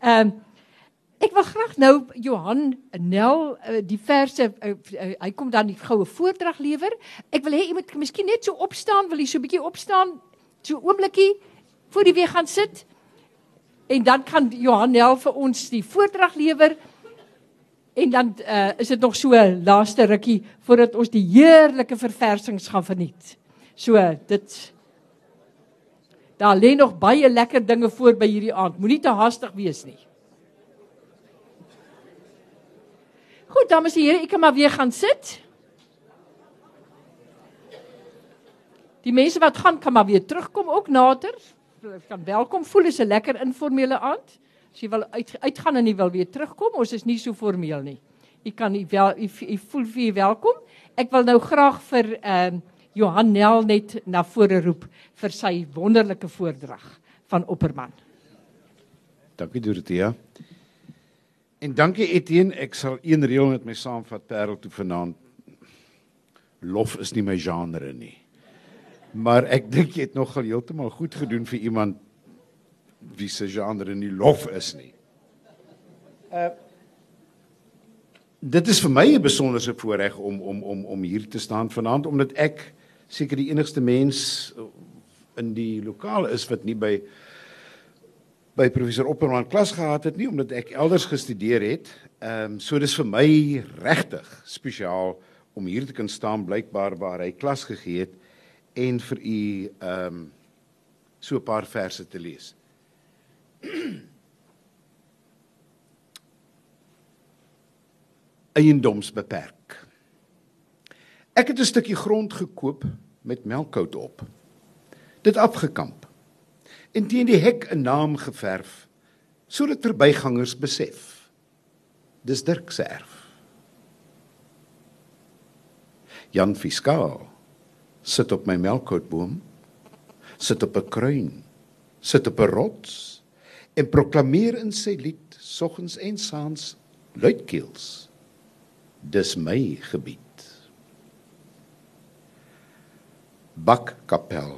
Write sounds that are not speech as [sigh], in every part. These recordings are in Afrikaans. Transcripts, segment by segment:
Ehm um, ek wil graag nou Johan Nel uh, die verse uh, uh, hy kom dan die goue voordrag lewer. Ek wil hê jy moet miskien net so opstaan, wil jy so 'n bietjie opstaan, so oomblikie voor die weer gaan sit. En dan kan Johan Nel vir ons die voordrag lewer. En dan uh, is dit nog so laaste rukkie voordat ons die heerlike verversings gaan verniet. So dit daar lê nog baie lekker dinge voor by hierdie aand. Moenie te haastig wees nie. Goed, dames en here, ek kan maar weer gaan sit. Die mense wat gaan kan maar weer terugkom ook nader. Kan welkom voel is 'n lekker informele aand. As jy wil uit, uitgaan en jy wil weer terugkom, ons is nie so formeel nie. Jy kan jy wel jy, jy voel vir welkom. Ek wil nou graag vir ehm uh, Johan Nel net na vore roep vir sy wonderlike voordrag van Opperman. Dankie Dorothea. En dankie Etienne, ek sal een reël met my saamvat Parel toe vanaand. Lof is nie my genre nie. Maar ek dink jy het nogal heeltemal goed gedoen vir iemand wie se genre nie lof is nie. Uh Dit is vir my 'n besonderse voorreg om om om om hier te staan vanaand omdat ek seker die enigste mens in die lokaal is wat nie by by professor Opperman klas gehad het nie omdat ek elders gestudeer het. Ehm um, so dis vir my regtig spesiaal om hier te kan staan blykbaar waar hy klas gegee het en vir u ehm um, so 'n paar verse te lees. [clears throat] Eiendomsbeperk. Ek het 'n stukkie grond gekoop met melkkout op. Dit afgekamp. En teen die hek 'n naam geverf sodat verbygangers besef. Dis Dirk se erf. Jan Fiskaal sit op my melkkoutboom, sit op 'n kruin, sit op 'n rots en proklameer in sy lied soggens en saans luidkeels dis my gebied bakkapel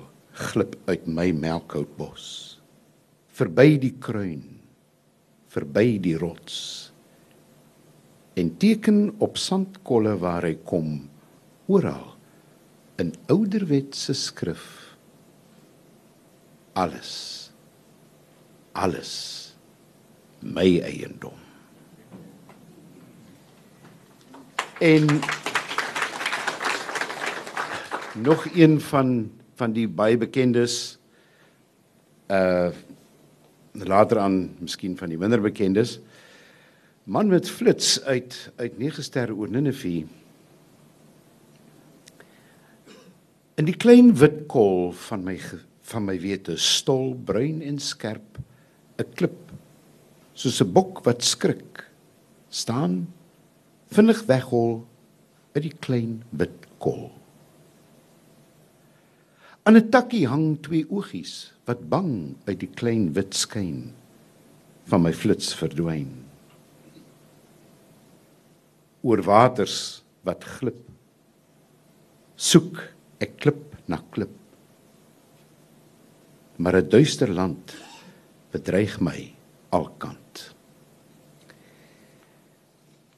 glip uit my melkhoutbos verby die kruin verby die rots. En teken op sandkolle waar hy kom oral in ouderwetse skrif. Alles alles my eiendom. En nog een van van die baie bekendes uh later aan miskien van die minder bekendes man met flits uit uit 9 sterre oor Ninive in die klein wit kol van my van my wete stol bruin en skerp 'n klip soos 'n bok wat skrik staan vinnig weghol uit die klein wit kol. Aan 'n takkie hang twee oogies wat bang uit die klein wit skyn van my flits verdwyn. Oor waters wat glip soek ek klip na klip maar 'n duister land bedreig my alkant.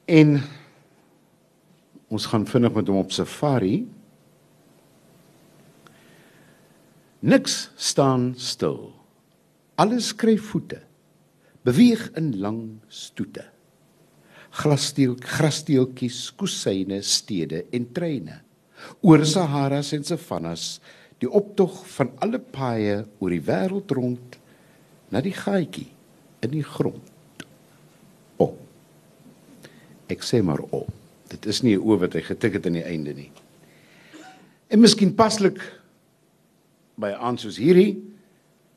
En ons gaan vinnig met hom op safari. Niks staan stil. Alles skryf voete. Beweeg in lang stoete. Glassteel, grassteeltjies, kusyne, stede en treine. Oor Saharas en Savannas, die optog van alle paaie oor die wêreld rond na die gaatjie in die grond. O. Ek sê maar o. Dit is nie 'n o wat hy getik het aan die einde nie. En miskien paslik by 'n aand soos hierdie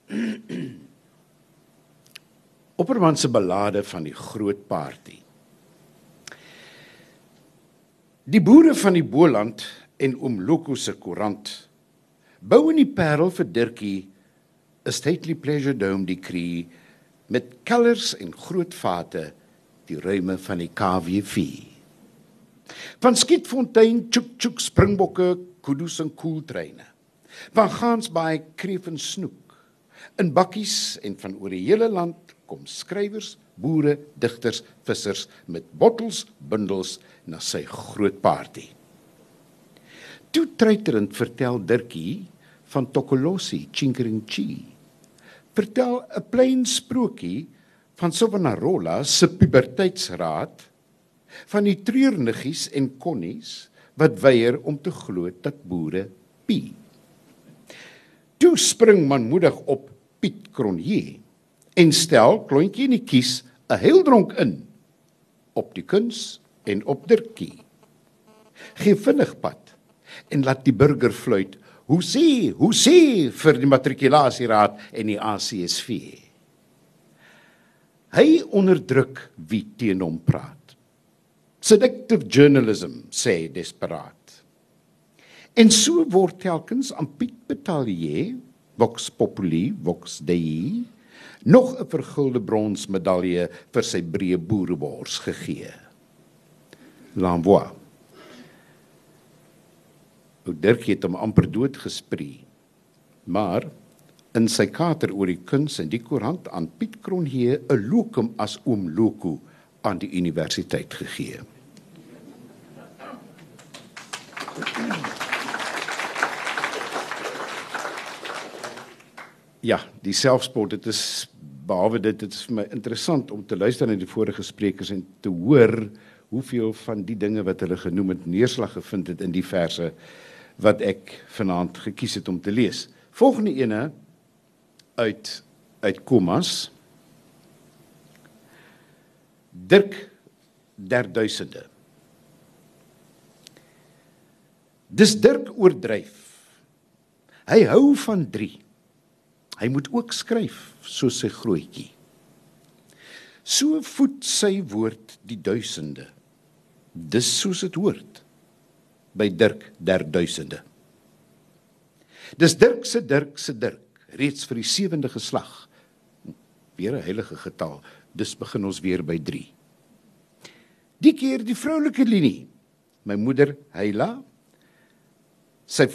[clears throat] Opperman se ballade van die groot party. Die boere van die Boland en oom Loko se koerant bou in die Parel vir Dirkie 'n stately pleasure dome decree met kellers en groot vate die ruime van die KWV. Van skietfontein, chuk chuk springbokke, kudus en koeltreine. Van Gansbaai kreef en snoek. In bakkies en van oor die hele land kom skrywers, boere, digters, vissers met bottels, bundels na sy groot party. Toe treiterend vertel Dirkie van Tokolosi Chinkringchi. Vertel 'n plain sprokie van Savonarola se puberteitsraad van die treurniggies en konnies wat weier om te glo dat boere pie. Toe spring manmoedig op Piet Cronje en stel klontjie in die kies 'n heeldronk in op die kuns en op Dirkie. Gee vinnig pad en laat die burger fluit. Hoe sê, hoe sê vir die matrikulasieraad en die ACSV. Hy onderdruk wie teen hom praat. Seductive journalism sê desperaat. En so word telkens aan Piet Betalier, Vox Populi, Vox Dei, nog 'n vergulde bronsmedalje vir sy breë boerebors gegee. L'envoi. Ou Dirk het hom amper dood gespree. Maar in sy kater oor die kuns en die koerant aan Piet Kronje 'n lokum as oom Loko aan die universiteit gegee. Ja, die selfspot dit is behalwe dit dit is vir my interessant om te luister na die vorige sprekers en te hoor hoeveel van die dinge wat hulle genoem het neerslag gevind het in die verse wat ek vanaand gekies het om te lees. Volgende ene uit uit Kommas Dirk der duisende. Dis Dirk oordryf. Hy hou van 3. Hy moet ook skryf soos sy grootjie. So voed sy woord die duisende. Dis soos dit hoort by Dirk der duisende. Dis Dirk se Dirk se Dirk reeds vir die sewende geslag. Weer 'n heilige getal. Dis begin ons weer by 3. Die keer die vroulike linie. My moeder Heila, sy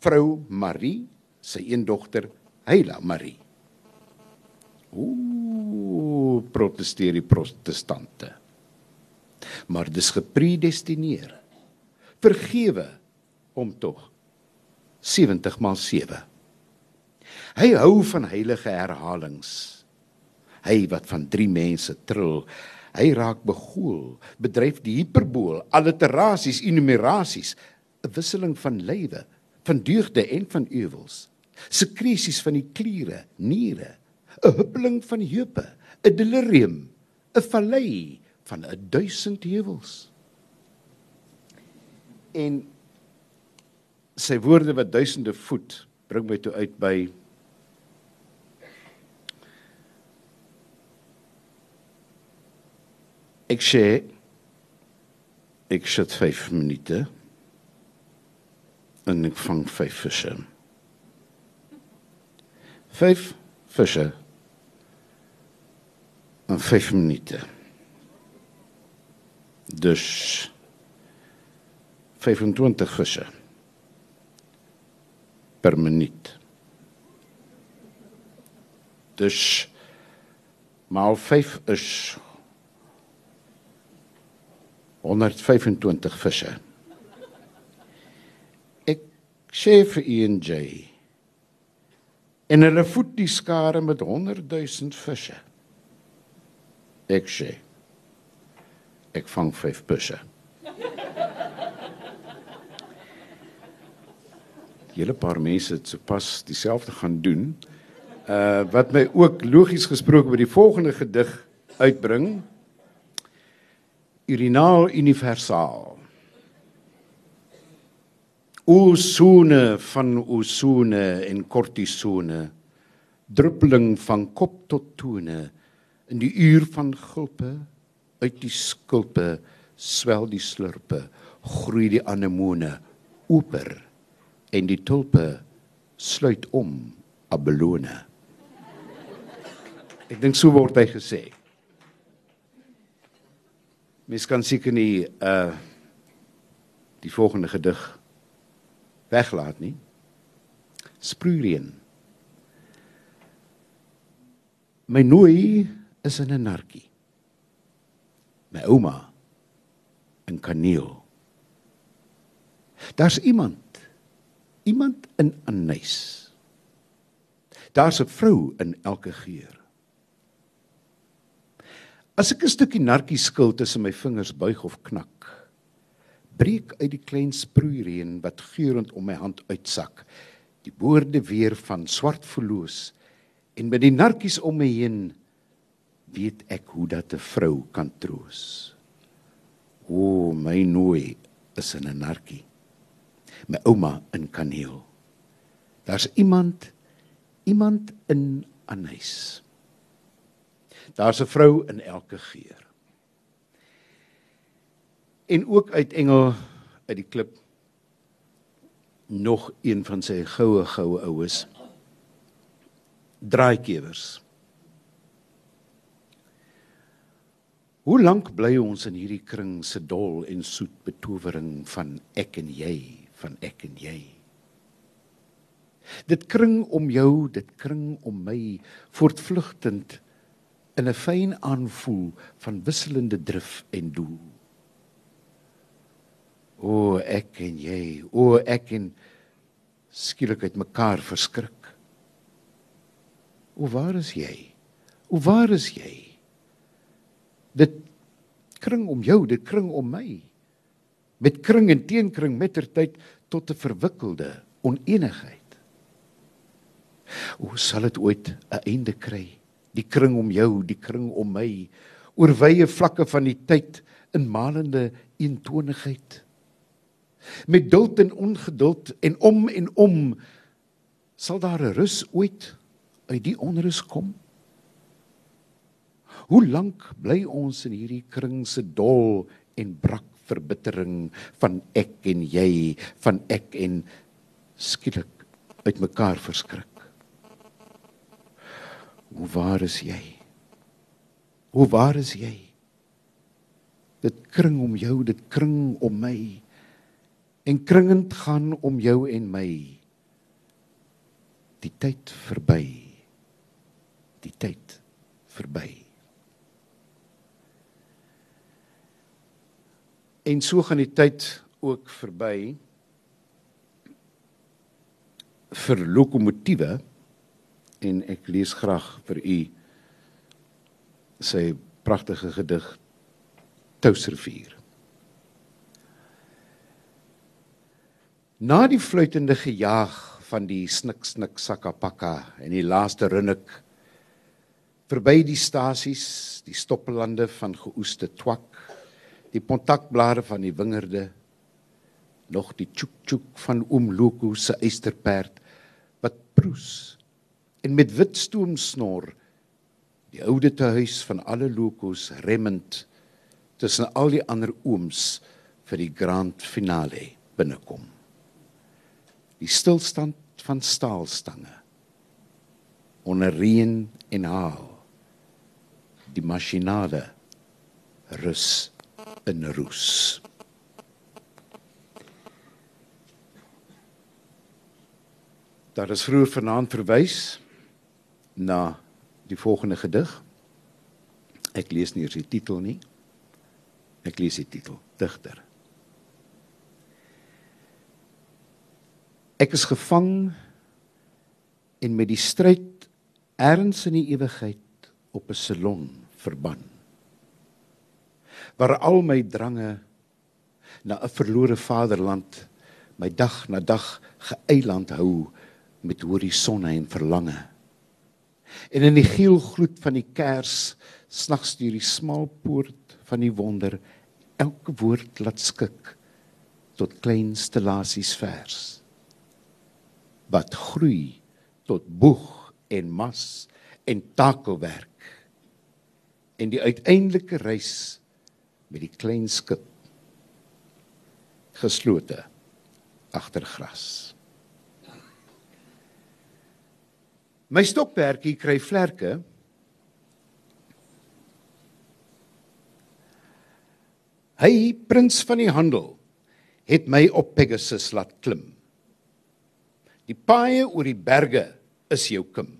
vrou Marie, sy een dogter Heila Marie. Ooh, protesteer die protestante. Maar dis gepredestineer. Vergewe hom tog. 70 maal 7. Hy hou van heilige herhalings. Hy wat van drie mense trill, hy raak begool, bedryf die hiperbool, alliterasies, enumerasies, 'n wisseling van lywe, van deugde en van ewels sekresies van die kliere, niere, 'n huppeling van heupe, 'n delirium, 'n vallei van 'n duisend heuwels. En sy woorde wat duisende voet bring my toe uit by Ek sê ek sit 5 minute en ek vang 5 visse. 5 visse in 5 minute. Dus 25 visse per minuut. Dus maal 5 is 125 visse. Ek sê vir ENJ en hulle voed die skare met 100 000 visse. Ek sê ek vang 5 visse. Julle paar mense het sopas dieselfde gaan doen. Uh wat my ook logies gesproke by die volgende gedig uitbring. Urinaal universaal. Oosone van oosone en kortisone druppeling van kop tot tone in die uur van gulpe uit die skulpe swel die slurpe groei die anemone oper en die tulpe sluit om abelone ek dink so word hy gesê. Mens kan seker nie uh die volgende gedig weglaat nie. Sproeien. My nooi is in 'n narkie. My ouma in Kaneel. Daar's iemand iemand in Anys. Daar's 'n vrou in elke geur. As ek 'n stukkie narkie skil tussen my vingers buig of knak, breek uit die klein sproeireën wat geurend om my hand uitsak, die woorde weer van swart verloos en met die narkies om my heen weet ek hoe dat 'n vrou kan troos. O my nooi is in 'n narkie my ouma in Kaneel. Daar's iemand iemand in Anys. Daar's 'n vrou in elke geur. En ook uit Engel uit die klip nog een van sy goue goue oues draaikewers. Hoe lank bly ons in hierdie kring se dol en soet betowering van ek en jy? van ek en jy. Dit kring om jou, dit kring om my voortvlugtend in 'n fyn aanvoel van wisselende drif en doel. O ek en jy, o ek en skielik uit mekaar verskrik. O waar is jy? O waar is jy? Dit kring om jou, dit kring om my met kring en teenkring mettertyd tot 'n verwikkelde onenigheid. Hoe sal dit ooit 'n einde kry? Die kring om jou, die kring om my, oor wye vlakke van die tyd in malende eentonigheid. Met duld en ongeduld en om en om sal daar 'n rus ooit uit die onrus kom. Hoe lank bly ons in hierdie kring se dol en brak verbittering van ek en jy, van ek en skielik uitmekaar verskrik. Hoe waar is jy? Hoe waar is jy? Dit kring om jou, dit kring om my. En kringend gaan om jou en my. Die tyd verby. Die tyd verby. En so gaan die tyd ook verby vir lokomotiewe en ek lees graag vir u sy pragtige gedig Touservier. Na die fluitende gejaag van die snik snik sakapaka en die laaste runnik verby die stasies, die stoppelande van geoeste twak die kontakblare van die wingerde nog die tjoek tjoek van oom Loko se eysterperd wat proes en met wit stoom snor die oude huis van alle Lokos remmend tussen al die ander ooms vir die grand finale binnekom die stilstand van staalstange onder reën en haal die masjinade rus in roes. Daar is vroeër vanaand verwys na die volgende gedig. Ek lees nie eers die titel nie. Ek lees die titel: Digter. Ek is gevang en met die stryd erns in die ewigheid op 'n salon verban waar al my drange na 'n verlore vaderland my dag na dag geëiland hou met horisonne en verlange. En in die geel gloed van die kers snags deur die smal poort van die wonder elke woord laat skik tot klein stellasies vers wat groei tot boeg en mas en takelwerk en die uiteindelike reis met die klein skip geslote agter gras. My stokperdjie kry vlerke. Hy prins van die handel het my op Pegasus laat klim. Die paaie oor die berge is jou kim.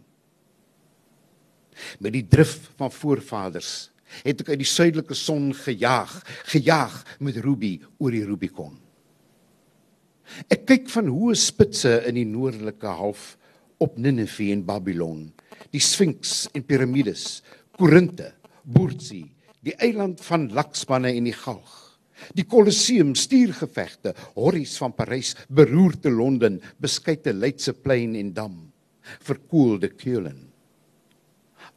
Met die drif van voorvaders het ek uit die suidelike son gejaag, gejaag met Ruby oor die Rubicon. Ek kyk van hoë spitse in die noordelike half op Ninive en Babylon, die Sphinx en piramides, Korinthe, Boortsie, die eiland van Lakspanne en die Galg. Die Kolosseum, stuurgevegte, horries van Parys, beroerde Londen, beskeite Leidse plein en dam, verkoelde Keulen.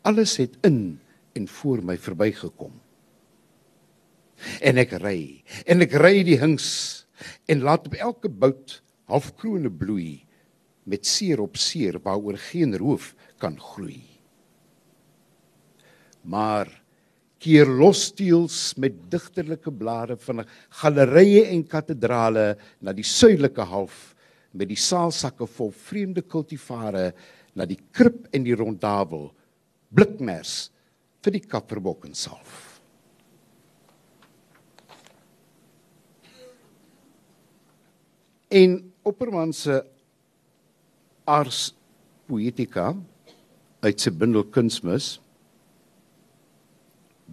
Alles het in en voor my verbygekom. En ek ry, en ek ry die hings en laat op elke bout halfkrone bloei met seer op seer waaroor geen roof kan groei. Maar keer lossteels met digterlike blare van galerye en katedrale na die suidelike half met die saalsakke vol vreemde kultivare na die krib en die rondavel blikmers vir die kapperbok en salf. En opperman se ars poetica uit sy bundel kunsmis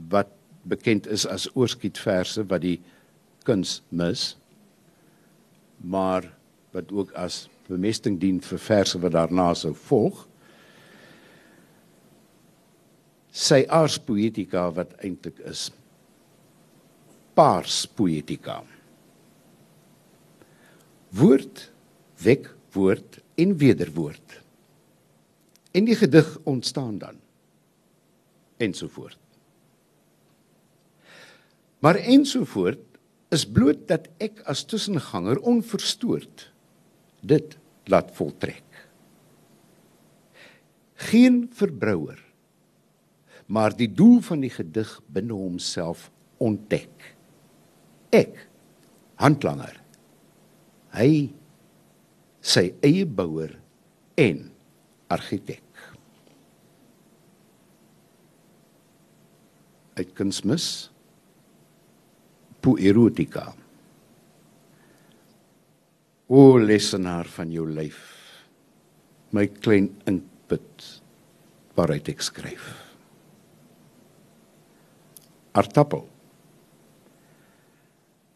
wat bekend is as oorskietverse wat die kuns mis maar wat ook as bemesting dien vir verse wat daarna sou volg. Sy ars poetica wat eintlik is pars poetica woord wek woord en wederwoord. En die gedig ontstaan dan. Ensovoorts Maar ensovoort is bloot dat ek as tussenganger onverstoord dit laat voltrek. Geen verbrouer maar die doel van die gedig binne homself ontdek. Ek handlanger. Hy sy eie bouer en argitek. Uit kunsmis poerotika. O lesenaar van jou lyf, my klein inkput waaruit ek skryf. Artappel.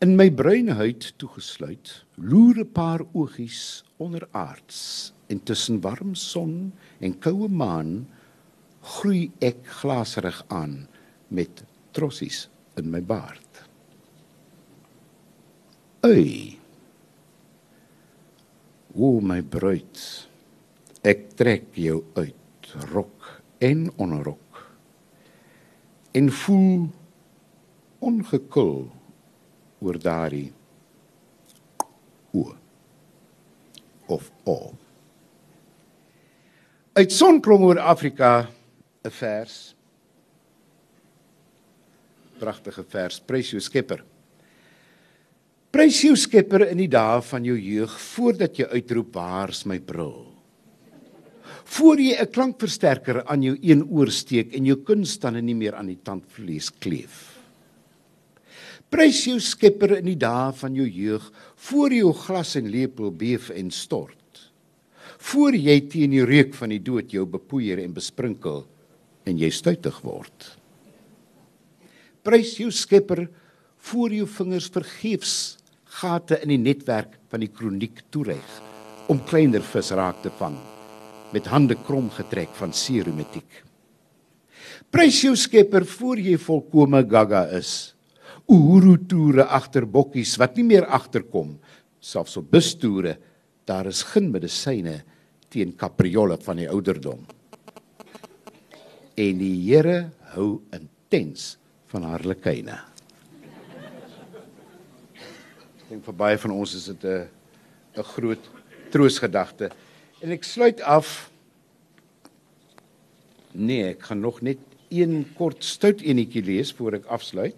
In my bruine huid toegesluit, loer 'n paar oogies onderaards en tussen warm son en koue maan groei ek glaserig aan met trossies in my baard. Ui. O my bruid, ek trek jou uit rok en onderrok. En voel ongekul oor daardie o of o. Uit sonklom oor Afrika 'n vers. Pragtige vers, prys jou skepper. Prys jou Skepper in die dae van jou jeug voordat jy uitroep waar's my bril. Voor jy 'n klankversterker aan jou een oor steek en jou kunstande nie meer aan die tandvlees kleef. Prys jou Skepper in die dae van jou jeug voor jou glas en lepel beef en stort. Voor jy teen die reuk van die dood jou bepoeier en besprinkel en jy stuitig word. Prys jou Skepper voor jou vingers vergeefs gate in die netwerk van die kroniek toereig om kleiner vis raak te vang met hande krom getrek van serumetiek. Prys jou Skepper voor jy volkome gaga is. Uhuru toere agter bokkies wat nie meer agterkom, selfs op bustoere, daar is geen medisyne teen kapriolle van die ouderdom. En die Here hou intens van harlekyne dink vir baie van ons is dit 'n 'n groot troosgedagte. En ek sluit af Nee, ek gaan nog net een kort stout enetjie lees voor ek afsluit.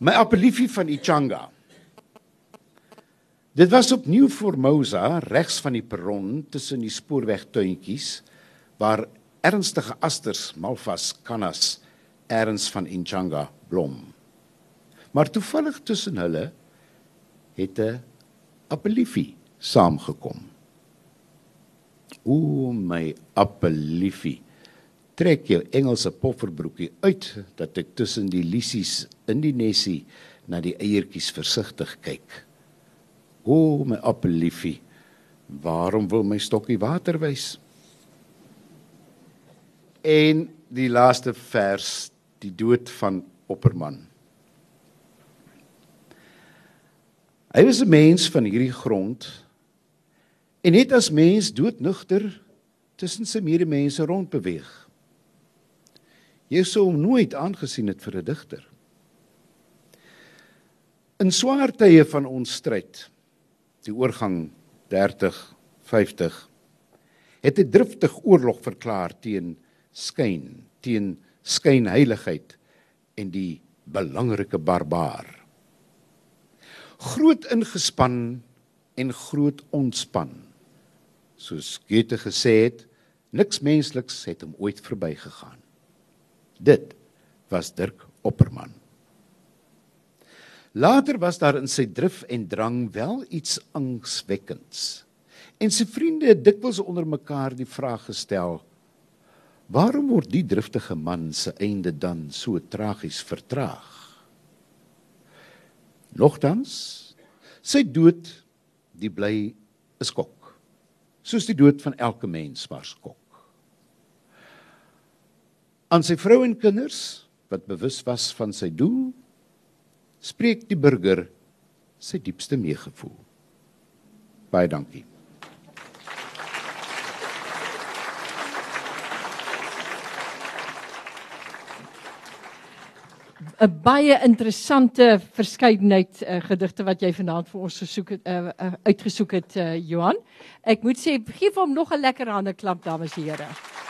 My appeliefie van Ichanga. Dit was op New Formosa, regs van die perron tussen die spoorwegtuintjies waar ernstige asters, malvas, canas, erns van Ichanga blom. Maar toevallig tussen hulle het 'n appeliefie saamgekom. O my appeliefie Trek jou Engelse pofferbroekie uit dat ek tussen die lissies in die nesie na die eiertjies versigtig kyk. O my appelliefie, waarom wil my stokkie water wys? En die laaste vers, die dood van Opperman. Hy was 'n mens van hierdie grond en net as mens doodnugter tussen sy medemense rondbeweeg. Jy sou hom nooit aangesien het vir 'n digter. In swaar tye van ons stryd, die oorgang 30 50 het 'n driftig oorlog verklaar teen skyn, teen skynheiligheid en die belangrike barbaar. Groot ingespan en groot ontspan. Soos Goethe gesê het, niks mensliks het hom ooit verbygegaan. Dit was Dirk Opperman. Later was daar in sy drif en drang wel iets angswekkends. En sy vriende het dikwels onder mekaar die vraag gestel: Waarom word die driftige man se einde dan so tragies vertraag? Nogtans, sy dood die bly 'n skok. Soos die dood van elke mens maar skok. Aan sy vrou en kinders wat bewus was van sy doel, spreek die burger sy diepste meegevoel. Baie dankie. 'n baie interessante verskeidenheid uh, gedigte wat jy vanaand vir ons gesoek het uh, uh, uitgesoek het uh, Johan. Ek moet sê gee hom nog 'n lekker hande klap dames en here.